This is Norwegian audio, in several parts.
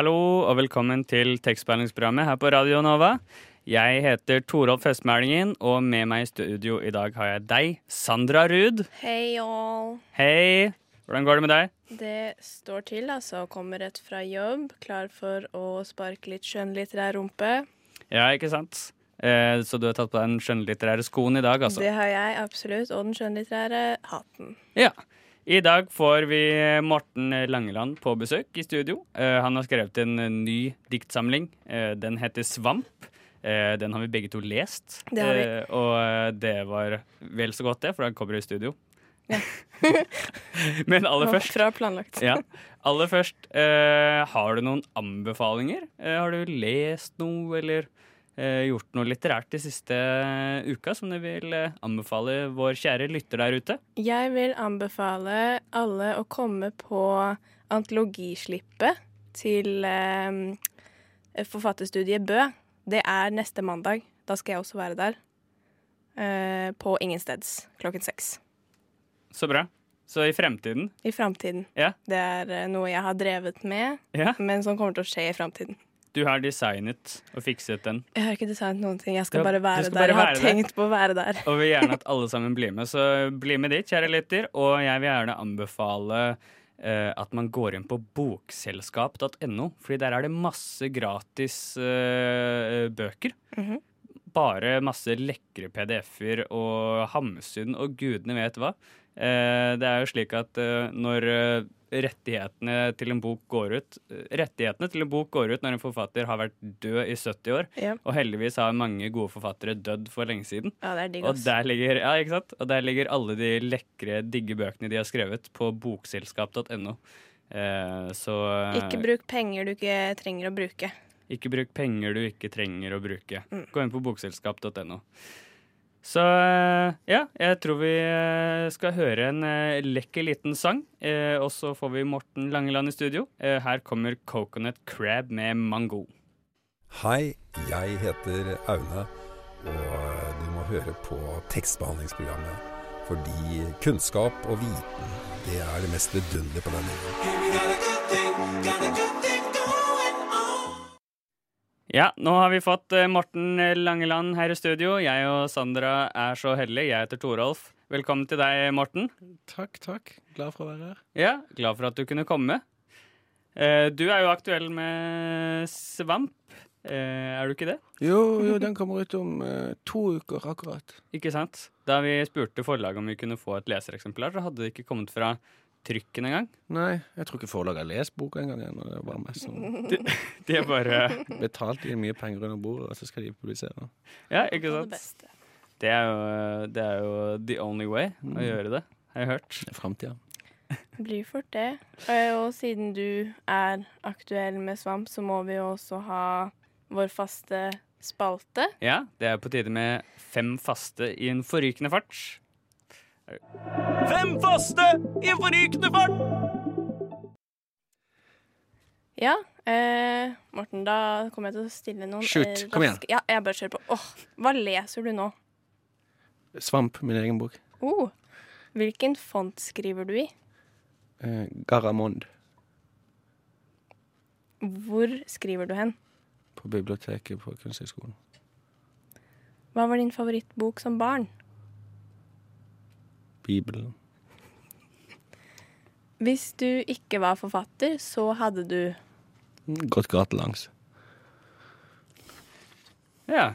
Hallo og velkommen til tekstbehandlingsprogrammet her på Radio Nova. Jeg heter Torolf Høstmælingen, og med meg i studio i dag har jeg deg, Sandra Ruud. Hei, all. Hei! Hvordan går det med deg? Det står til, altså. Kommer rett fra jobb, klar for å sparke litt skjønnlitterær rumpe. Ja, ikke sant? Eh, så du har tatt på deg den skjønnlitterære skoen i dag, altså? Det har jeg absolutt. Og den skjønnlitterære hatten. Ja. I dag får vi Morten Langeland på besøk i studio. Eh, han har skrevet en ny diktsamling. Eh, den heter Svamp. Eh, den har vi begge to lest. Det har vi. Eh, og eh, det var vel så godt, det, for den kommer i studio. Men aller først fra planlagt. ja. Aller først, eh, har du noen anbefalinger? Eh, har du lest noe, eller eh, gjort noe litterært de siste eh, uka som du vil eh, anbefale vår kjære lytter der ute? Jeg vil anbefale alle å komme på antologislippet til eh, forfatterstudiet Bø. Det er neste mandag. Da skal jeg også være der. Eh, på Ingensteds klokken seks. Så bra. Så i fremtiden I fremtiden. Ja. Det er eh, noe jeg har drevet med, Ja, men som kommer til å skje i framtiden. Du har designet og fikset den. Jeg har ikke designet noen ting. Jeg skal bare være der. bare jeg har være der. tenkt på å være der. Og vil gjerne at alle sammen blir med, så bli med dit, kjære lytter. Og jeg vil gjerne anbefale eh, at man går inn på bokselskap.no, fordi der er det masse gratis eh, bøker. Mhm. Bare masse lekre PDF-er og Hamsun og gudene vet hva. Eh, det er jo slik at eh, når eh, rettighetene til en bok går ut Rettighetene til en bok går ut når en forfatter har vært død i 70 år, Ja. og heldigvis har mange gode forfattere dødd for lenge siden. ja, det er digg, Og der ligger, ja, ikke sant? Og der ligger alle de lekre, digge bøkene de har skrevet på bokselskap.no. Eh, så eh, Ikke bruk penger du ikke trenger å bruke. ikke bruk penger du ikke trenger å bruke. Mm. Gå inn på bokselskap.no. Så eh, ja, jeg tror vi eh, skal høre en eh, lekker liten sang. Eh, og så får vi Morten Langeland i studio. Eh, her kommer Coconut Crab med mango. Hei, jeg heter Aune, og du må høre på tekstbehandlingsprogrammet. Fordi kunnskap og viten, det er det mest vidunderlige på denne jorden. Ja, nå har vi fått eh, Morten Langeland her i studio. Jeg og Sandra er så heldige. Jeg heter Torolf. Velkommen til deg, Morten. Takk, takk. Glad for å være her. Ja, Glad for at du kunne komme. Eh, Du er jo aktuell med Svamp. Eh, Er du ikke det? Jo, jo, den kommer ut om to uker akkurat. Ikke sant? Da vi spurte forlaget om vi kunne få et lesereksemplar, så hadde det ikke kommet fra trykken engang. Nei, jeg tror ikke forlaget har lest boka engang. Det er bare mest sånn De er bare betalt inn mye penger under bordet, og så skal de publisere. Ja, ikke det sant? Det er jo, det er jo the only way å gjøre det, har jeg hørt. Det er framtida. Blir fort det. Eh, Og siden du er aktuell med svamp, så må vi jo også ha vår faste spalte. Ja, det er på tide med fem faste i en forrykende fart. Fem faste i forrykende fart! Ja, eh, Morten, da kommer jeg til å stille noen Shoot, eh, kom igjen. Ja, jeg bare kjører på. Åh, hva leser du nå? Svamp, min egen bok. Oh, hvilken font skriver du i? Eh, Garamond Hvor skriver du hen? på biblioteket på Kunsthøgskolen. Hva var din favorittbok som barn? Bibelen. Hvis du ikke var forfatter, så hadde du Gått gatelangs. Ja.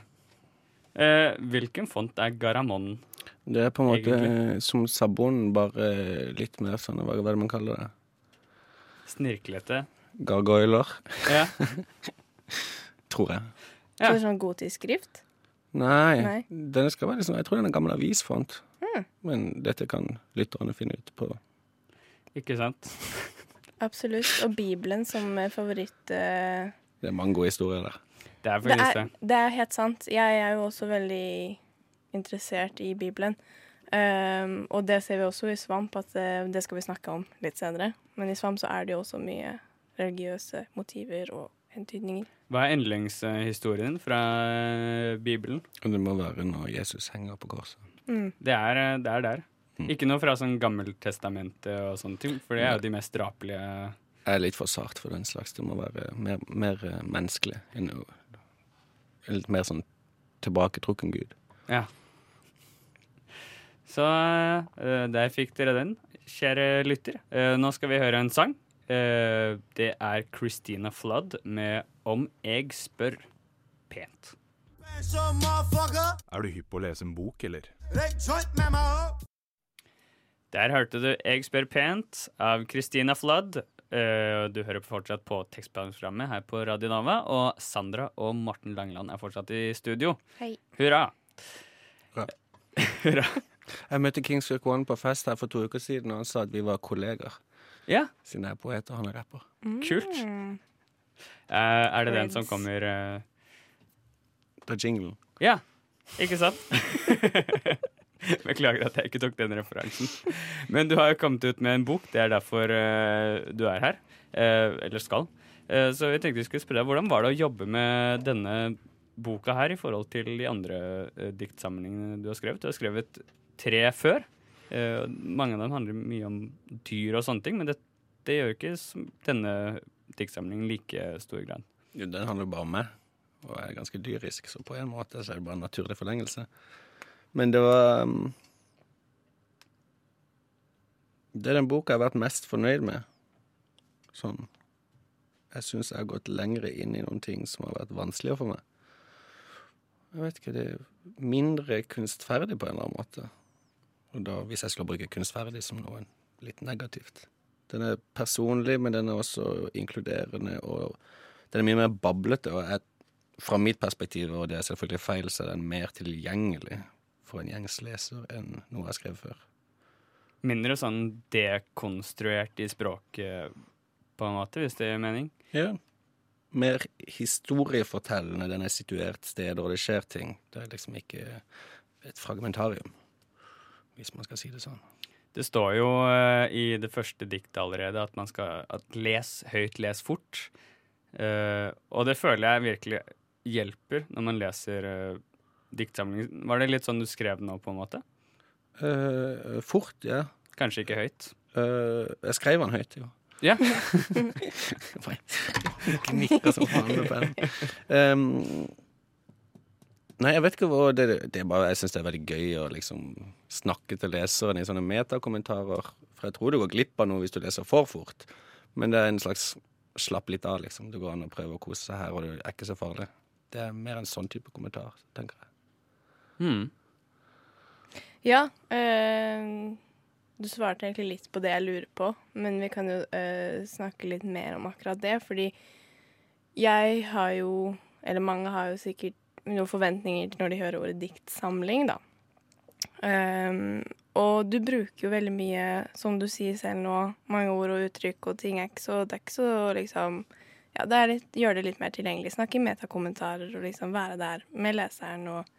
Eh, hvilken font er Garamond? Det er på en måte Egentlig. eh, som Sabon, bare litt mer sånn, hva er det man kaller det? Snirklete? Gargoyler, Ja. tror jeg. Ja. Så det er sånn gotisk-skrift? Nei, Nei. den skal være liksom, jeg tror den er gammel avisfont. Men dette kan lytterne finne ut på. Ikke sant? Absolutt. Og Bibelen som favoritt Uh... Det er mange gode historier der. Det er det, faktisk det. er, det er helt sant. Jeg er jo også veldig interessert i Bibelen. Um, og det ser vi også i Svamp, at eh, det skal vi snakke om litt senere. Men i Svamp så er det jo også mye religiøse motiver og hentydninger. Hva er yndlingshistorien fra eh, Bibelen? Det må være når Jesus henger på korset. Mm. Det er, eh, det er der. Mm. Ikke noe fra sånn Gammeltestamentet og sånne ting, for det er jo de mest drapelige Jeg er litt for sart for den slags. Det må være mer, mer eh, menneskelig. enn Litt mer sånn tilbaketrukken gud. Ja. Så eh, der fikk dere den, kjære lytter. Eh, nå skal vi høre en sang. Eh, det er Christina Flood med 'Om jeg spør pent'. Er du hypp på å lese en bok, eller? Der hørte du 'Jeg spør pent' av Christina Flood. Eh, du hører fortsatt på tekstbehandlingsprogrammet her på Radio Nova. Og Sandra og Morten Langeland er fortsatt i studio. Hei. Hurra. Hurra. Hurra. Jeg møtte Kings Rock One på fest her for to uker siden, og han sa at vi var kolleger. Ja, Siden jeg er poet og han er rapper. kult. Mm. Eh, er det den som kommer uh... Det er jinglen. Ja, ikke sant? Beklager at jeg ikke tok den referansen. Men du har jo kommet ut med en bok, det er derfor uh, du er her. Uh, eller skal. Uh, så jeg tenkte vi skulle spørre deg, hvordan var det å jobbe med denne boka her i forhold til de andre uh, diktsamlingene du har skrevet? Du har skrevet tre før. Eh, mange av dem handler mye om dyr og sånne ting, men det, det gjør ikke denne diktsamlingen like stor grad. Jo, den handler jo bare om meg, og er ganske dyrisk, så på en måte så er det bare en naturlig forlengelse. Men det var um, Det er den boka jeg har vært mest fornøyd med. Sånn Jeg syns jeg har gått lengre inn i noen ting som har vært vanskeligere for meg. Jeg vet ikke, det er mindre kunstferdig på en eller annen måte. Og da, hvis jeg skulle bruke kunstferdig som noe litt negativt. Den er personlig, men den er også inkluderende, og den er mye mer bablete. Og jeg, fra mitt perspektiv, og det er selvfølgelig feil, så er den mer tilgjengelig for en gjengs leser enn noe jeg har skrevet før. Mindre sånn dekonstruert i språket, på en måte, hvis det gir mening. Ja. Mer historiefortellende. Den er situert steder, og det skjer ting. Det er liksom ikke et fragmentarium, hvis man skal si det sånn. Det står jo uh, i det første diktet allerede at man skal at les høyt, les fort. Uh, og det føler jeg virkelig hjelper når man leser uh, diktsamlingen. Var det litt sånn du skrev nå, på en måte? Uh, fort, ja. Kanskje ikke høyt? Uh, jeg skrev den høyt, jo. Ja. Gnikker som faen med pennen. Um, nei, jeg vet ikke hva det, det er bare, Jeg syns det er veldig gøy å liksom snakke til leseren i sånne metakommentarer. For jeg tror du går glipp av noe hvis du leser for fort. Men det er en slags slapp litt av, liksom. Det går an å prøve å kose seg her, og det er ikke så farlig. Det er mer en sånn type kommentar, tenker jeg. Mm. Ja. Øh, du svarte egentlig litt på det jeg lurer på, men vi kan jo øh, snakke litt mer om akkurat det. Fordi jeg har jo, eller mange har jo sikkert noen forventninger til når de hører ordet diktsamling, da. Um, og du bruker jo veldig mye, som du sier selv nå, mange ord og uttrykk, og ting er ikke så Det er ikke så liksom Ja, det litt, gjør det litt mer tilgjengelig. Snakke i metakommentarer og liksom være der med leseren og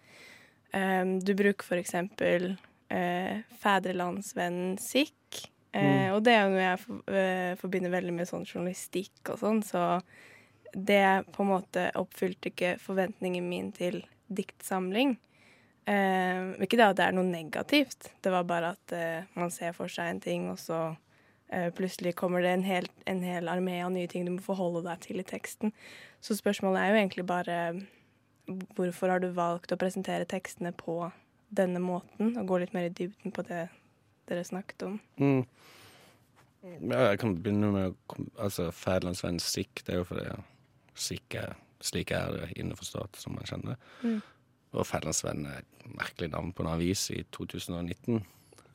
um, Du bruker for eksempel eh, fedrelandsvennen Sikk. mm. Og det er jo noe jeg for, uh, forbinder veldig med sånn journalistikk og sånn, så det på en måte oppfylte ikke forventningen min til diktsamling. Eh, ikke det at det er noe negativt, det var bare at eh, man ser for seg en ting, og så eh, plutselig kommer det en hel, en hel armé av nye ting du må forholde deg til i teksten. Så spørsmålet er jo egentlig bare hvorfor har du valgt å presentere tekstene på denne måten, og gå litt mer i dybden på det dere snakket om? Mm. Ja, jeg kan begynne med altså, Fædrelandsvenn Sikk. Det er jo fordi Sikk er slik er det innforstått som man kjenner det. Mm. Og Fædrelandsvenn er et merkelig navn på en avis i 2019.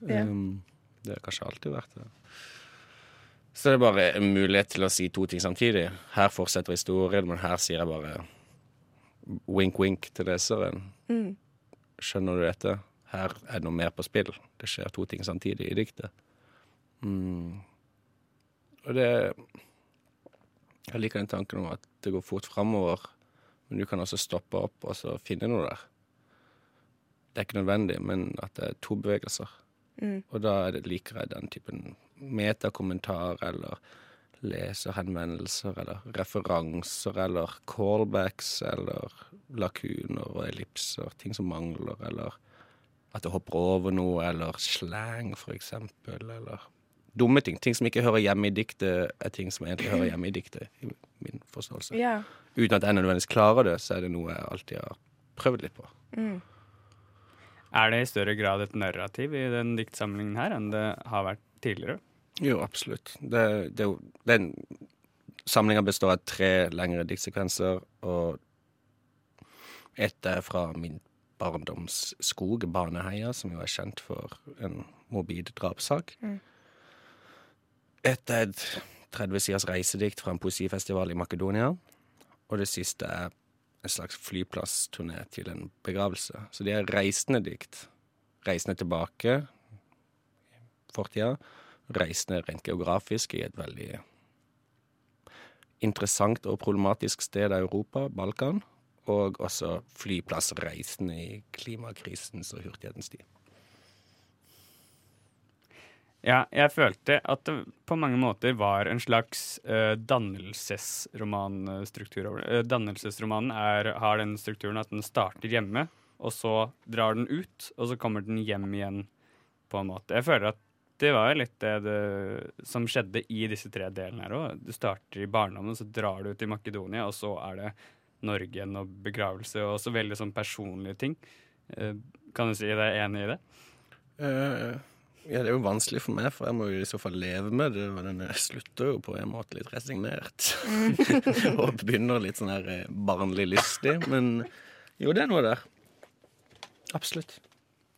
Ja. Um, det har kanskje alltid vært det. Så det er bare en mulighet til å si to ting samtidig. Her fortsetter historien, men her sier jeg bare wink-wink til leseren. Mm. Skjønner du dette? Her er det noe mer på spill. Det skjer to ting samtidig i diktet. Mm. Og det Jeg liker den tanken om at det går fort framover, men du kan også stoppe opp og så finne noe der. Det er ikke nødvendig, men at det er to bevegelser. Mm. Og da er liker jeg den typen metakommentar eller leserhenvendelser eller referanser eller callbacks eller lakuner og ellipser, ting som mangler, eller at det hopper over noe, eller slang, for eksempel, eller dumme ting. Ting som ikke hører hjemme i diktet, er ting som egentlig hører hjemme i diktet, i min forståelse. Ja. Uten at jeg nødvendigvis klarer det, så er det noe jeg alltid har prøvd litt på. Mm. Er det i større grad et narrativ i den diktsamlingen her enn det har vært tidligere? Jo, absolutt. Det, det, den samlinga består av tre lengre diktsekvenser, og ett er fra min barndomsskog, Baneheia, som jo er kjent for en mobil drapssak. Mm. Ett er et 30 siders reisedikt fra en poesifestival i Makedonia. Og det siste er en slags flyplassturné til en begravelse. Så de er reisende dikt. Reisende tilbake fortida. Reisende rent geografisk i et veldig interessant og problematisk sted av Europa, Balkan. Og også flyplassreisende i klimakrisens og hurtighetens tid. Ja, jeg følte at det på mange måter var en slags uh, dannelsesromanstruktur over det. Uh, dannelsesromanen er, har den strukturen at den starter hjemme, og så drar den ut, og så kommer den hjem igjen, på en måte. Jeg føler at det var litt det, det som skjedde i disse tre delene her òg. Du starter i barndommen, så drar du ut i Makedonia, og så er det Norge igjen og begravelse, og også veldig sånn personlige ting. Uh, kan du si deg enig i det? Eh, ja, det er jo vanskelig for meg, for jeg må jo i så fall leve med det. Og den slutter jo på en måte litt resignert. og begynner litt sånn her eh, barnlig lystig. Men jo, det er noe der. Absolutt.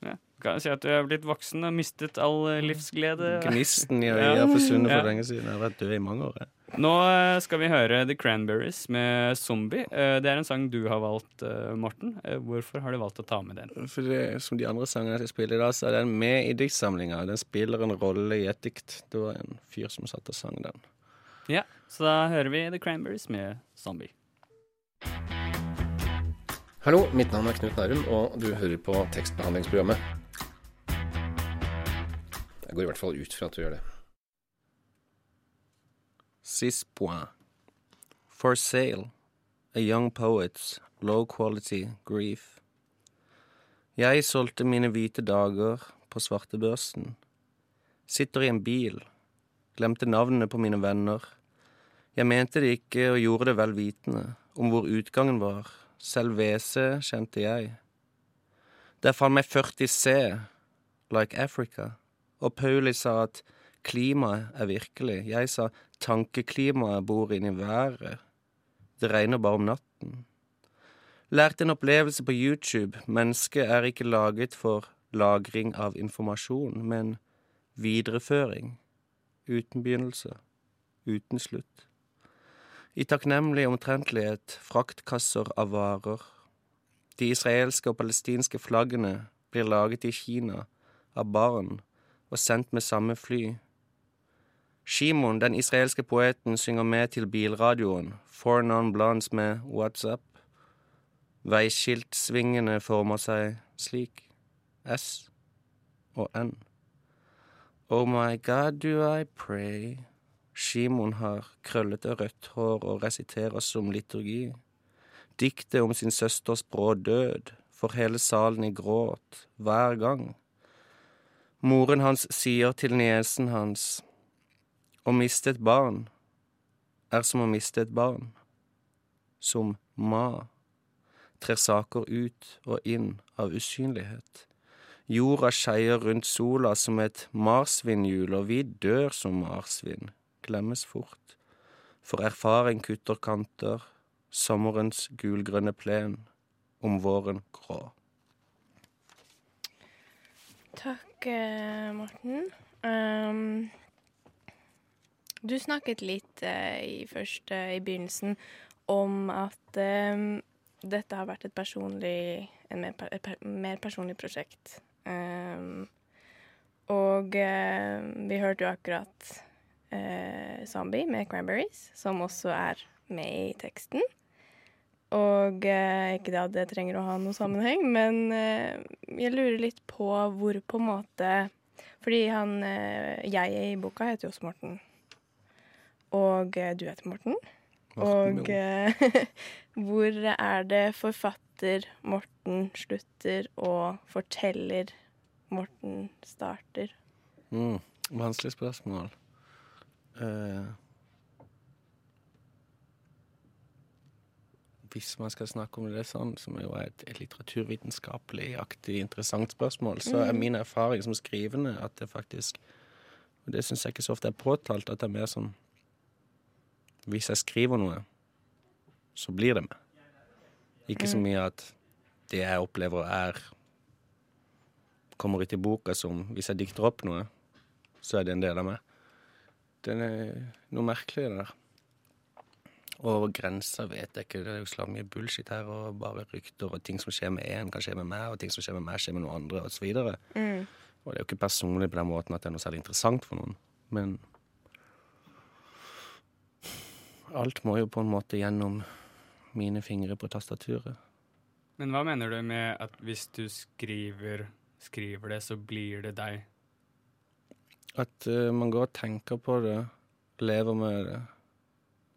Ja. Kan jeg si at du er blitt voksen og mistet all eh, livsglede? Gnisten i har forsvunnet for lenge siden. Jeg har vært død i mange år. jeg. Nå eh, skal vi høre The Cranberries med 'Zombie'. Eh, Det er en sang du har valgt, Morten. Hvorfor har du valgt å ta med den? For det, som de andre sangene jeg spiller i dag, så er den med i diktsamlinga. Den spiller en rolle i et dikt. Det var en fyr som satt og sang den. Ja, Så da hører vi The Cranberries med 'Zombie'. Hallo, mitt navn er Knut Nærum, og du hører på tekstbehandlingsprogrammet. Jeg går i hvert fall ut fra at du gjør det. Six point. For sale. A young poet's low quality grief. Jeg solgte mine hvite dager på svartebørsen. Sitter i en bil. Glemte navnene på mine venner. Jeg mente det ikke og gjorde det vel vitende om hvor utgangen var. Selv WC kjente jeg. Der fant meg 40 C, like Africa, og Pauli sa at klimaet er virkelig. Jeg sa tankeklimaet bor inni været. Det regner bare om natten. Lærte en opplevelse på YouTube. Mennesket er ikke laget for lagring av informasjon, men videreføring. Uten begynnelse. Uten slutt. I takknemlig omtrentlighet fraktkasser av varer. De israelske og palestinske flaggene blir laget i Kina av barn og sendt med samme fly. Shimon, den israelske poeten, synger med til bilradioen, Four Non-Blondes med What's Up. Veiskiltsvingene former seg slik, S og N. Oh my God, do I pray. Shimon har krøllete rødt hår og resiterer som liturgi. Diktet om sin søsters brå død får hele salen i gråt hver gang. Moren hans sier til niesen hans å miste et barn er som å miste et barn. Som ma trer saker ut og inn av usynlighet. Jorda skeier rundt sola som et marsvinhjul, og vi dør som marsvin, glemmes fort. For erfaring kutter kanter, sommerens gulgrønne plen, om våren grå. Takk, eh, Morten. Um, du snakket litt uh, i, først, uh, i begynnelsen om at um, dette har vært et personlig, et mer, et mer personlig prosjekt. Um, og uh, vi hørte jo akkurat Zombie med Cranberries, som også er med i teksten. Og eh, ikke det at det trenger å ha noe sammenheng, men eh, jeg lurer litt på hvor på en måte Fordi han eh, Jeg i boka heter jo også Morten. Og eh, du heter Morten. Morten Og eh, hvor er det forfatter Morten slutter og forteller Morten starter? Mm, vanskelig spørsmål. Eh, hvis man skal snakke om det sånn, som jo er et, et litteraturvitenskapelig-aktig interessant spørsmål, så er Mm. min erfaring som skrivende at det faktisk Og det syns jeg ikke så ofte er påtalt, at det er mer sånn Hvis jeg skriver noe, så blir det med. Ikke så Mm. mye at det jeg opplever, er kommer ut i boka som Hvis jeg dikter opp noe, så er det en del av meg. Det er noe merkelig, det der. Og grenser vet jeg ikke. Det er jo så mye bullshit her, og bare rykter, og ting som skjer med én, kan skje med meg, og ting som skjer med meg, skjer med noen andre, osv. Og, så Mm. og det er jo ikke personlig på den måten at det er noe særlig interessant for noen, men Alt må jo på en måte gjennom mine fingre på tastaturet. Men hva mener du med at hvis du skriver, skriver det, så blir det deg? At uh, man går og tenker på det, lever med det.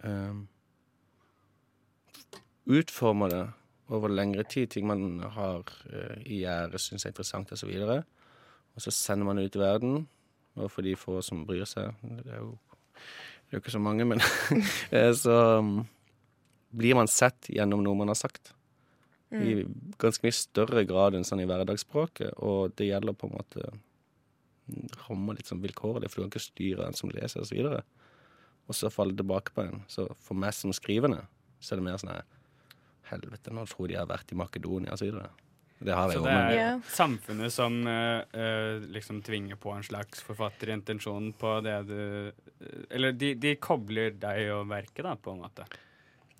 ehm, utformer det over lengre tid, ting man har eh, i gjerdet, syns er interessant osv. Og, og så sender man det ut i verden, og for de få som bryr seg Det er jo, det er jo ikke så mange, men eh, Så um, blir man sett gjennom noe man har sagt. I ganske mye større grad enn sånn i hverdagsspråket, og det gjelder på en måte rammer litt sånn vilkårlig, for du kan ikke styre en som leser, og så. Og så faller det tilbake på en. Så for meg som skrivende, så er det mer sånn her Helvete, nå tror de jeg har vært i Makedonia, sier de. Det har jeg Så jo, det er men Ja. samfunnet som eh, liksom tvinger på en slags forfatterintensjon på det du Eller de, de kobler deg og verket, da, på en måte.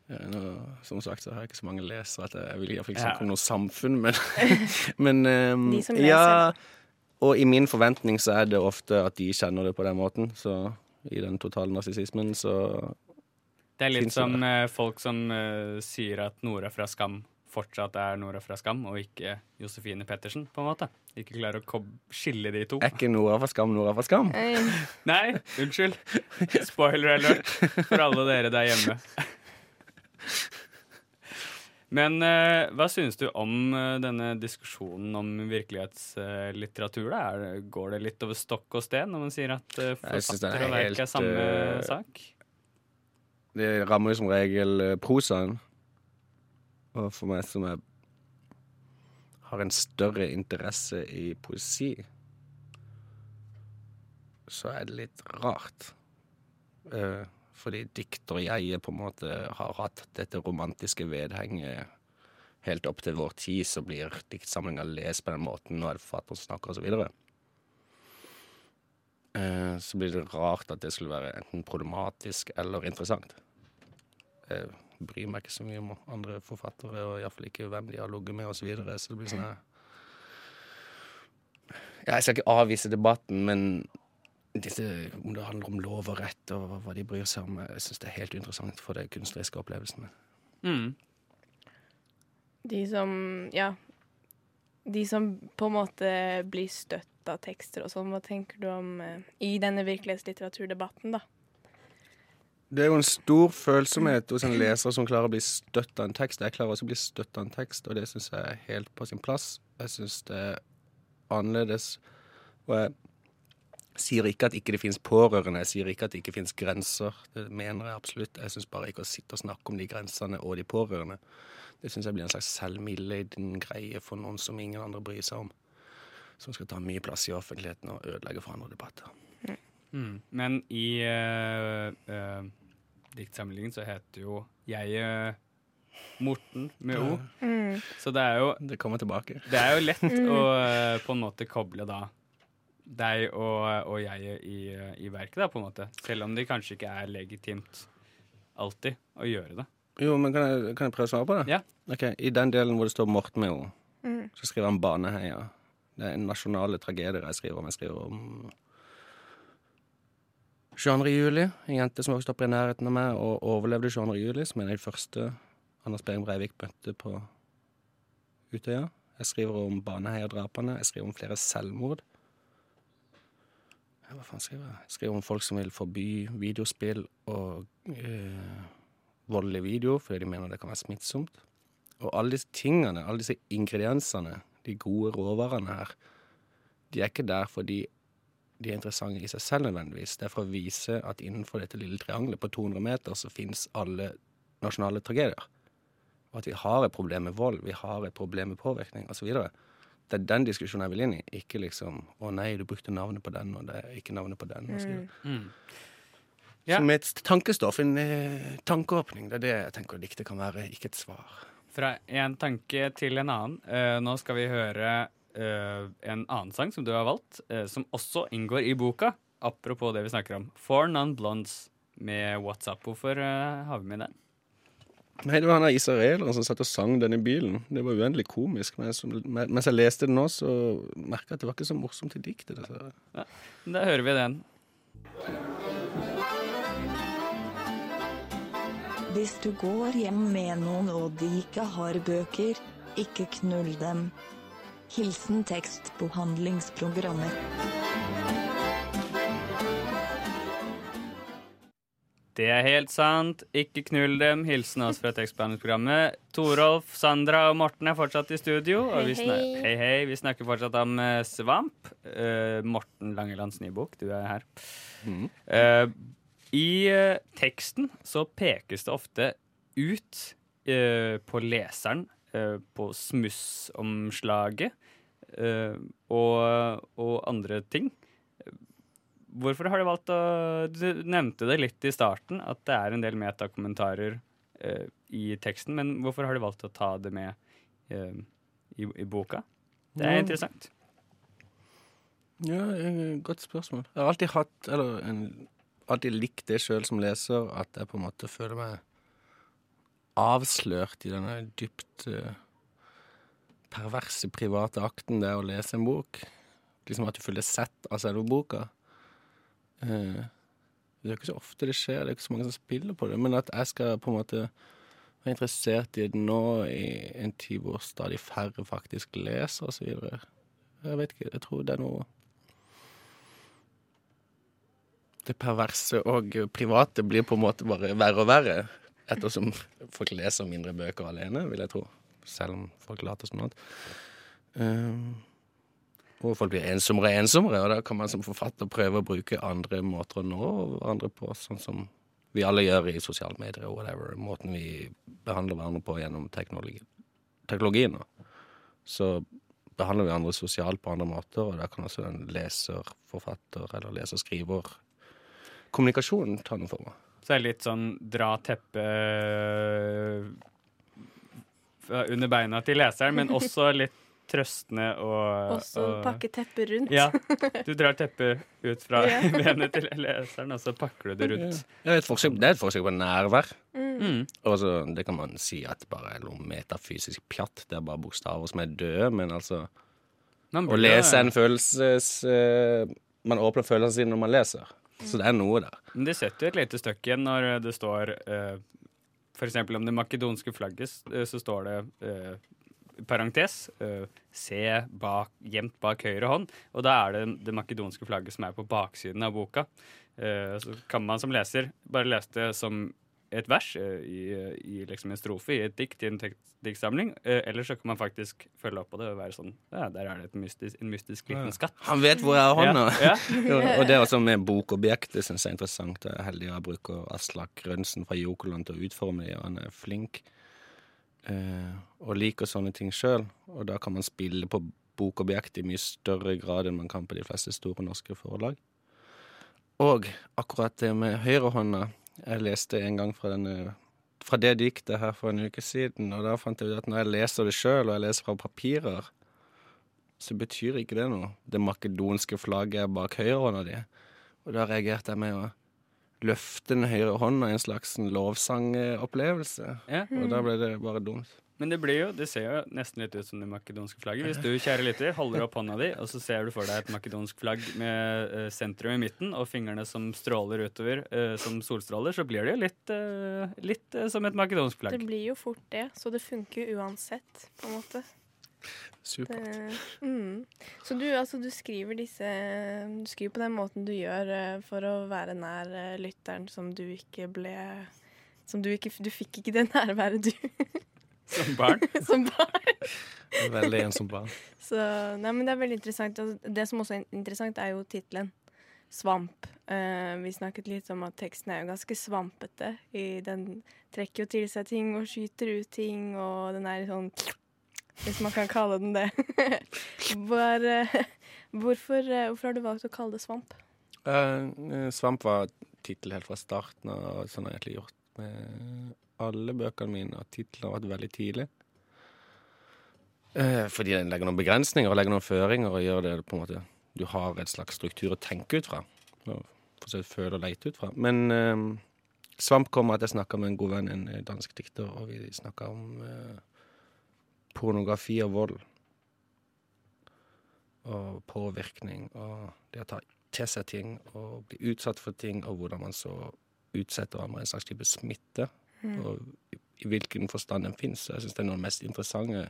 Ja, nå, som sagt så har jeg ikke så mange lesere at jeg vil iallfall ikke snakke om noe samfunn, men, men um, De som leser. Ja, og i min forventning så er det ofte at de kjenner det på den måten. Så i den totale narsissismen så Det er litt som eh, folk som uh, sier at Nora fra Skam fortsatt er Nora fra Skam, og ikke Josefine Pettersen, på en måte. Ikke klarer å skille de to. er ikke Nora fra skam, Nora fra skam. Nei. Nei, unnskyld. Spoiler alert for alle dere der hjemme. Men uh, hva synes du om uh, denne diskusjonen om virkelighetslitteratur? Er går det litt over stokk og sten når man sier at uh, er forfatter og verk helt, er samme sak? Det rammer jo som regel eh, prosaen. Og for meg som er, har en større interesse i poesi, så er det litt rart. Eh, fordi dikter jeg på en måte har hatt dette romantiske vedhenget helt opp til vår tid, så blir diktsamlinga lest på den måten, det forfatteren snakker, osv. videre så blir det rart at det skulle være enten problematisk eller interessant. Jeg bryr meg ikke så mye om andre forfattere, og iallfall ikke hvem de har ligget med, osv. Så, videre, så det blir sånn her ja, Jeg skal ikke avvise debatten, men disse, om det handler om lov og rett, og hva de bryr seg om, jeg syns det er helt interessant for de kunstneriske opplevelsene. Mm. De som Ja. De som på en måte blir støtt av tekster og sånn. Hva tenker du om eh, i denne virkelighetslitteraturdebatten, da? Det er jo en stor følsomhet hos en leser som klarer å bli støtt av en tekst. Jeg klarer også å bli støtt av en tekst, og det syns jeg er helt på sin plass. Jeg syns det er annerledes. Og jeg sier ikke at ikke det finnes pårørende, jeg sier ikke at det ikke finnes grenser. Det mener jeg absolutt. Jeg syns bare ikke å sitte og snakke om de grensene og de pårørende. Det syns jeg blir en slags selvmildleden greie for noen som ingen andre bryr seg om. Som skal ta mye plass i offentligheten og ødelegge for andre debatter. Mm. Men i uh, diktsamlingen så heter jo jeg uh, Morten med O. Mm. Så det er jo Det kommer tilbake. Det er jo lett å eh, på en måte koble da deg og, og jeg i, i verket, da, på en måte. Selv om det kanskje ikke er legitimt alltid å gjøre det. Jo, men kan jeg, kan jeg prøve å svare på det? Ja. Ok, I den delen hvor det står Morten med O, Mm. så skriver han Baneheia. Det er nasjonale tragedier jeg skriver om. Jeg skriver om 22. juli. En jente som vokste opp i nærheten av meg og overlevde 22. juli, som er den første Anders Behring Breivik møtte på Utøya. Jeg skriver om Baneheia-drapene. Jeg skriver om flere selvmord. Hva faen skriver jeg? Jeg skriver om folk som vil forby videospill og øh, voldelig video fordi de mener det kan være smittsomt. Og alle disse tingene, alle disse ingrediensene, de gode råvarene her, de er ikke der fordi de er interessante i seg selv nødvendigvis. Det er for å vise at innenfor dette lille triangelet på 200 meter så fins alle nasjonale tragedier. Og at vi har et problem med vold, vi har et problem med påvirkning osv. Det er den diskusjonen jeg vil inn i, ikke liksom 'Å nei, du brukte navnet på den, og det er ikke navnet på den', osv. Mm. Ja. Som et tankestoff, en eh, tankeåpning. Det er det jeg tenker diktet kan være, ikke et svar. Fra en tanke til en annen. Eh, nå skal vi høre eh, en annen sang som du har valgt, uh, som også inngår i boka. Apropos det vi snakker om. For Non-Blondes med WhatsApp. Hvorfor eh, har vi med den? Nei, det var han der israeleren som satt og sang den i bilen. Det var uendelig komisk. Men som, mens jeg leste den nå, så merka jeg at det var ikke så morsomt i diktet. dessverre. Da hører vi den. Hvis du går hjem med noen og de ikke har bøker, ikke knull dem. Hilsen tekstbehandlingsprogrammer. Det er helt sant. Ikke knull dem. Hilsen oss fra tekstbehandlingsprogrammet. Torolf, Sandra og Morten er fortsatt i studio. Og vi Hei, snak hei. Vi snakker fortsatt om eh, svamp. Uh, Morten Langelands nye bok, du er her. Eh, I eh, teksten så pekes det ofte ut eh, på leseren, eh, på smussomslaget eh, og, og andre ting. Hvorfor har du valgt å Du nevnte det litt i starten, at det er en del metakommentarer eh, i teksten, men hvorfor har du valgt å ta det med eh, i, i boka? Det er Ja. interessant. Ja, godt spørsmål. Jeg har alltid hatt, eller en, alltid likt det sjøl som leser, at jeg på en måte føler meg avslørt i denne dypt eh, perverse private akten det er å lese en bok. Liksom at du føler sett av selve boka. Eh, det er ikke så ofte det skjer, det er ikke så mange som spiller på det, men at jeg skal på en måte være interessert i det nå i en tid hvor stadig færre faktisk leser, videre. Jeg vet ikke, jeg tror det er noe Det perverse og private blir på en måte bare verre og verre ettersom folk leser mindre bøker alene, vil jeg tro. Selv om folk later som noe annet. Um, og folk blir ensommere og ensommere, og da kan man som forfatter prøve å bruke andre måter å nå hverandre på, sånn som vi alle gjør i sosiale medier og whatever. Måten vi behandler hverandre på gjennom teknologi. teknologien. Så behandler vi andre sosialt på andre måter, og da kan også en leser, forfatter eller leser-skriver kommunikasjon ta noe for meg. Så det er litt sånn dra teppet eh, under beina til leseren, men også litt trøstende og Også og- pakke teppet rundt. Ja. Du drar teppet ut fra Ja. benet til leseren, og så pakker du det rundt. Det er et forsøk, det er et forsøk på nærvær. Mm. Og så, det kan man si at bare er noe metafysisk pjatt. Det er bare bokstaver som er døde, men altså Å lese en følelses... eh, man åpner følelsene sine når man leser. Så det er noe der. Men det setter jo et lite støkk igjen når det står eh, eksempel om det makedonske flagget, eh, så står det eh, parentes eh, se bak, gjemt bak høyre hånd. Og da er det det makedonske flagget som er på baksiden av boka. Eh, så kan man som leser bare lese det som et vers eh, i, i liksom en strofe i et dikt i en diktsamling. Eh, eller så kan man faktisk følge opp på det og være sånn Ja, der er det et mystisk, en mystisk liten skatt. Han vet hvor jeg har hånda! Ja, og det også med bokobjektet syns jeg er interessant. Jeg er heldig å bruke Aslak Rønsen fra Jokoland til å utforme det, og han er flink. Eh, og liker sånne ting sjøl. Og da kan man spille på bokobjekt i mye større grad enn man kan på de fleste store norske forlag. Og akkurat det med høyrehånda Jeg leste en gang fra, denne, fra det diktet her for en uke siden, og da fant jeg ut at når jeg leser det sjøl, og jeg leser fra papirer, så betyr ikke det noe. Det makedonske flagget er bak høyrehånda di. Og da reagerte jeg med å løfte den høyre hånda i en slags lovsangopplevelse. Ja. Og da ble det bare dumt. Men det blir jo, det ser jo nesten litt ut som det makedonske flagget. Hvis du, kjære lytter, holder opp hånda di, og så ser du for deg et makedonsk flagg med uh, sentrum i midten og fingrene som stråler utover uh, som solstråler, så blir det jo litt, uh, litt som et makedonsk flagg. Det blir jo fort det, så det funker jo uansett, på en måte. Supert. Det, mm. Så du, altså, du skriver disse Du skriver på den måten du gjør for å være nær lytteren som du ikke ble Som du ikke Du fikk ikke det nærværet, du. Som barn. som barn. Veldig ensom barn. Så Nei, men det er veldig interessant. Og det som også er interessant, er jo tittelen. Svamp. Uh, vi snakket litt om at teksten er jo ganske svampete. I, den trekker jo til seg ting og skyter ut ting, og den er sånn Hvis man kan kalle den det. Hvor, uh, hvorfor, uh, hvorfor har du valgt å kalle det svamp? Svamp var tittel helt fra starten av. Sånn har jeg egentlig gjort med alle bøkene mine. At titler har vært veldig tidlig. Eh, fordi den legger noen begrensninger og legger noen føringer og gjør det på en måte Du har et slags struktur å tenke ut fra. Og for føle og lete ut fra. Men eh, Svamp kommer at jeg snakker med en god venn, en eh, dansk dikter, og vi snakker om eh, pornografi og vold. Og påvirkning og det å ta til seg ting og bli utsatt for ting, og hvordan man så utsetter hverandre en slags type smitte. Og i, hvilken forstand den fins. Jeg syns det er noe av det mest interessante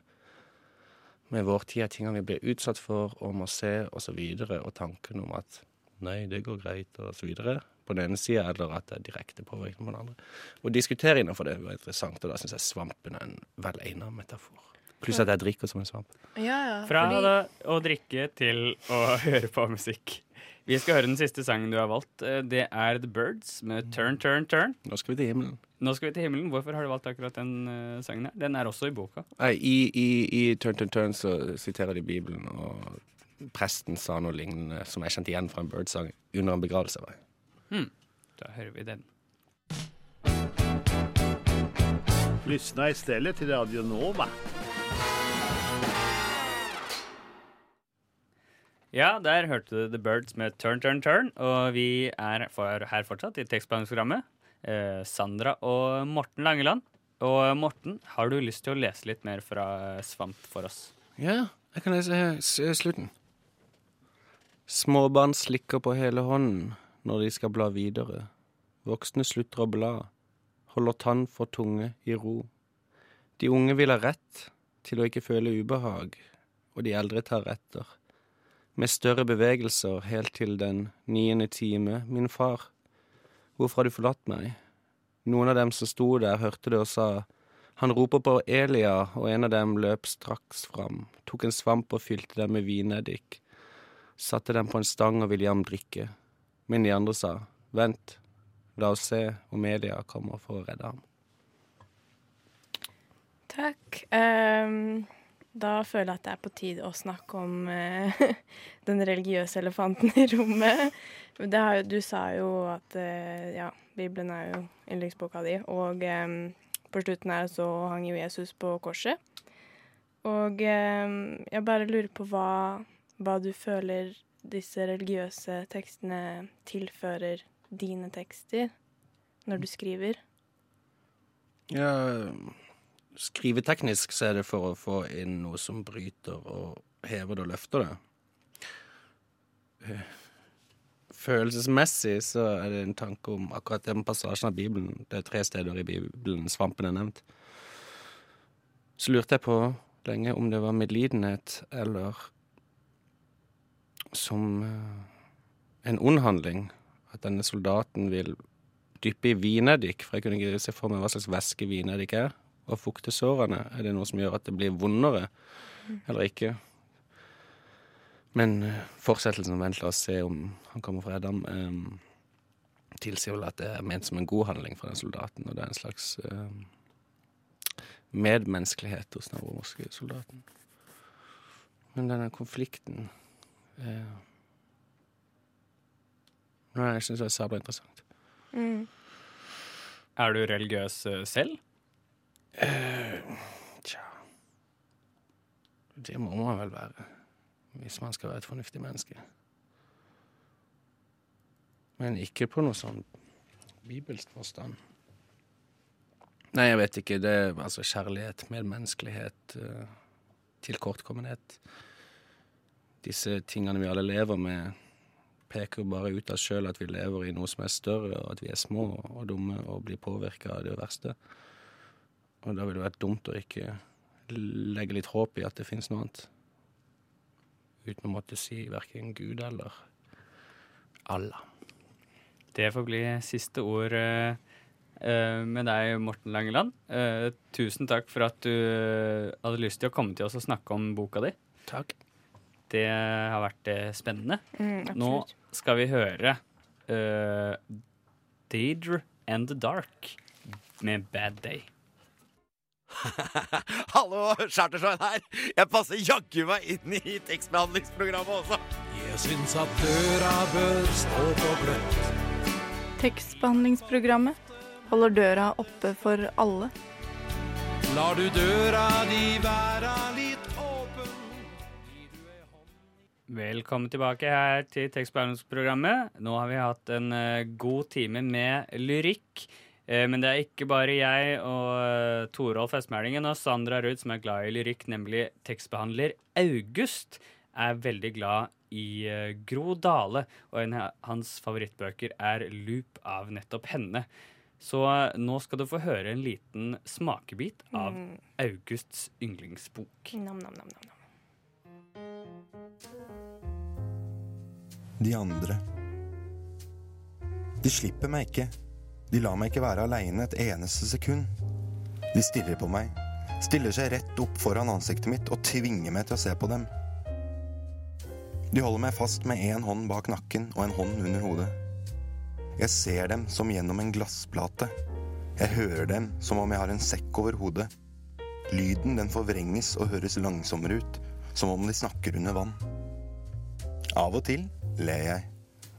med vår tid, er tingene vi blir utsatt for og må se, og så videre, og tanken om at nei, det går greit, og så videre. På den ene sida, eller at det er direkte påvirkning på den andre. Å diskutere innenfor det var interessant, og da syns jeg svampen er en vel metafor. Pluss at jeg drikker som en svamp. Ja, ja. Fra fordi- å drikke til å høre på musikk. Vi skal høre den siste sangen du har valgt. Eh, Det er The Birds med Turn, Turn, Turn. Nå skal vi til himmelen. Nå skal vi til himmelen. Hvorfor har du valgt akkurat den uh, sangen her? Den er også i boka. Nei, i, i, I Turn Turn Turn så siterer de Bibelen, og presten sa noe lignende som jeg kjente igjen fra en Bird-sang under en begravelse. var. Hmm. Da hører vi den. Lyssna stedet til Radio Nova. Ja, der hørte du The Birds med Turn, Turn, Turn. Og vi er for, her fortsatt i tekstbehandlingsprogrammet. Eh, Sandra og Morten Langeland. Og Morten, har du lyst til å lese litt mer fra Svamp for oss? Ja, jeg kan lese slutten. Småbarn slikker på hele hånden når de skal bla videre. Voksne slutter å bla, holder tann for tunge i ro. De unge vil ha rett til å ikke føle ubehag, og de eldre tar etter. Med større bevegelser helt til den niende time, min far. Hvorfor har du forlatt meg? Noen av dem som sto der, hørte det og sa, han roper på Elia, og en av dem løp straks fram, tok en svamp og fylte den med vineddik, satte den på en stang og ville ham drikke. Men de andre sa, vent, la oss se om Elia kommer for å redde ham. Takk. Um, da føler jeg at det er på tide å snakke om uh, den religiøse elefanten i rommet. Har, du sa jo at uh, ja, Bibelen er jo yndlingsboka di, og um, på slutten her så hang jo Jesus på korset. Og um, jeg bare lurer på hva, hva du føler disse religiøse tekstene tilfører dine tekster når du skriver. Ja, skriveteknisk så er det for å få inn noe som bryter og hever det og løfter det. Følelsesmessig så er det en tanke om akkurat den passasjen av Bibelen. Det er tre steder i Bibelen svampen er nevnt. Så lurte jeg på lenge om det var medlidenhet eller som eh, en ond handling. At denne soldaten vil dyppe i vineddik, for jeg kunne ikke se for meg hva slags væske vineddik er, og fukte sårene. Er det noe som gjør at det blir vondere, eller ikke? Men eh, fortsettelsen, vent la oss se om han kommer fra Edam, eh, tilsier vel at det er ment som en god handling for den soldaten, og det er en slags eh, medmenneskelighet hos den romerske soldaten. Men denne konflikten eh, Nei, jeg syns det er sabla interessant. Mm. Er du religiøs eh, selv? Eh, tja Det må man vel være, hvis man skal være et fornuftig menneske. Men ikke på noe sånn bibelsk forstand. Nei, jeg vet ikke. Det er altså kjærlighet, medmenneskelighet, uh, tilkortkommenhet. Disse tingene vi alle lever med, peker bare ut av oss sjøl at vi lever i noe som er større, og at vi er små og dumme og blir påvirka av det verste. Og da ville det vært dumt å ikke legge litt håp i at det finnes noe annet. Uten å måtte si verken Gud eller Allah. Det får bli siste ord uh, uh, med deg, Morten Langeland. Uh, tusen takk for at du hadde lyst til å komme til oss og snakke om boka di. Takk. Det har vært spennende. Mm, Nå skal vi høre Deidre and the Dark med Bad Day. Hallo, Chartersveien her. Jeg passer jaggu meg inn i tekstbehandlingsprogrammet også. Jeg syns at døra bør stå på gløtt. Tekstbehandlingsprogrammet holder døra oppe for alle. Lar du døra di være litt åpen Velkommen tilbake her til tekstbehandlingsprogrammet. Nå har vi hatt en uh, god time med lyrikk. Uh, men det er ikke bare jeg og uh, Torolf Vestmælingen og Sandra Ruud som er glad i lyrikk, nemlig tekstbehandler August er veldig glad i Gro Dale, og en av hans favorittbøker er Loop av nettopp henne. Så nå skal du få høre en liten smakebit av Mm. Augusts yndlingsbok. Nam, nam, nam, nam, nam. De andre. De slipper meg ikke. De lar meg ikke være aleine et eneste sekund. De stirrer på meg, stiller seg rett opp foran ansiktet mitt og tvinger meg til å se på dem. De holder meg fast med én hånd bak nakken og en hånd under hodet. Jeg ser dem som gjennom en glassplate. Jeg hører dem som om jeg har en sekk over hodet. Lyden den forvrenges og høres langsommere ut, som om de snakker under vann. Av og til ler jeg.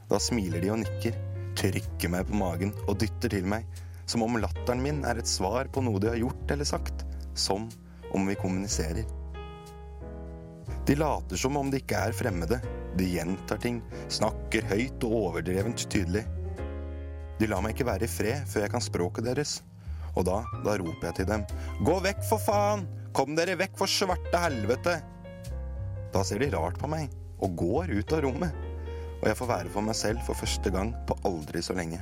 Da smiler de og nikker, trykker meg på magen og dytter til meg, som om latteren min er et svar på noe de har gjort eller sagt, som om vi kommuniserer. De later som om de ikke er fremmede. De gjentar ting, snakker høyt og overdrevent tydelig. De lar meg ikke være i fred før jeg kan språket deres. Og da, da roper jeg til dem. Gå vekk, for faen! Kom dere vekk, for svarte helvete! Da ser de rart på meg og går ut av rommet. Og jeg får være for meg selv for første gang på aldri så lenge.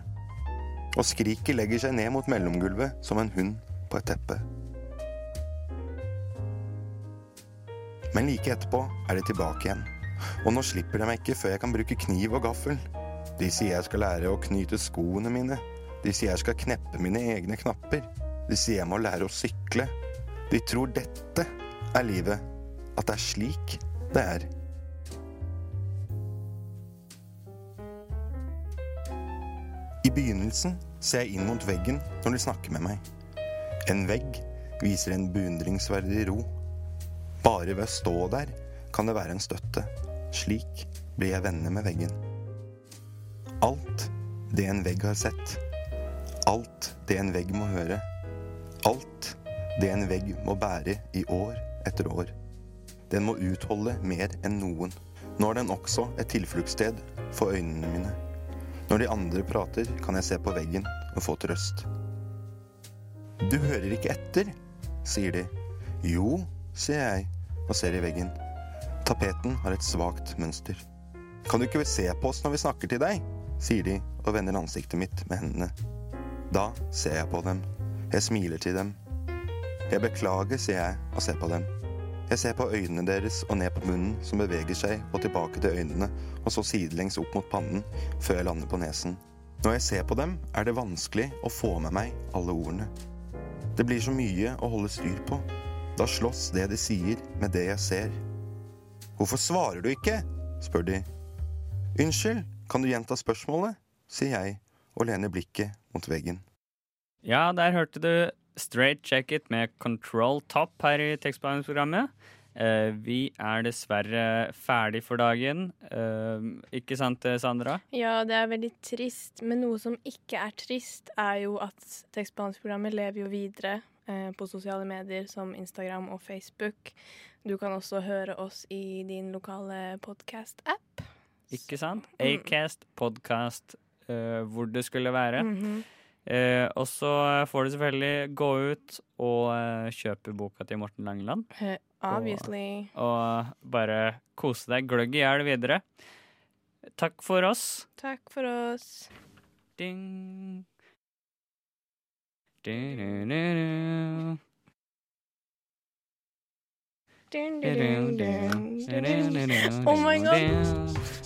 Og skriket legger seg ned mot mellomgulvet som en hund på et teppe. Men like etterpå er de tilbake igjen. Og nå slipper de meg ikke før jeg kan bruke kniv og gaffel. De sier jeg skal lære å knyte skoene mine. De sier jeg skal kneppe mine egne knapper. De sier jeg må lære å sykle. De tror dette er livet. At det er slik det er. Begynnelsen ser jeg inn mot veggen når de snakker med meg. En vegg viser en beundringsverdig ro. Bare ved å stå der kan det være en støtte. Slik blir jeg venner med veggen. Alt det en vegg har sett. Alt det en vegg må høre. Alt det en vegg må bære i år etter år. Den må utholde mer enn noen. Nå er den også et tilfluktssted for øynene mine. Når de andre prater, kan jeg se på veggen og få trøst. Du hører ikke etter, sier de. Jo, sier jeg og ser i veggen. Tapeten har et svakt mønster. Kan du ikke se på oss når vi snakker til deg? sier de og vender ansiktet mitt med hendene. Da ser jeg på dem. Jeg smiler til dem. Jeg beklager, sier jeg og ser på dem. Jeg ser på øynene deres og ned på munnen som beveger seg, og tilbake til øynene, og så sidelengs opp mot pannen, før jeg lander på nesen. Når jeg ser på dem, er det vanskelig å få med meg alle ordene. Det blir så mye å holde styr på. Da slåss det de sier, med det jeg ser. Hvorfor svarer du ikke? spør de. Unnskyld, kan du gjenta spørsmålet? sier jeg og lener blikket mot veggen. Ja, der hørte du Straight Check It med Control Top her i tekstbehandlingsprogrammet. Eh, vi er dessverre ferdig for dagen. Eh, ikke sant, Sandra? Ja, det er veldig trist, men noe som ikke er trist, er jo at tekstbehandlingsprogrammet lever jo videre eh, på sosiale medier som Instagram og Facebook. Du kan også høre oss i din lokale podkast-app. Ikke sant? Acast, podkast, eh, hvor det skulle være. Mhm. Eh, og så får du selvfølgelig gå ut og eh, kjøpe boka til Morten Langeland. Eh, Obviously. Og, og bare kose deg gløgg i hjel videre. Takk for oss. Takk for oss. Ding. Oh my god.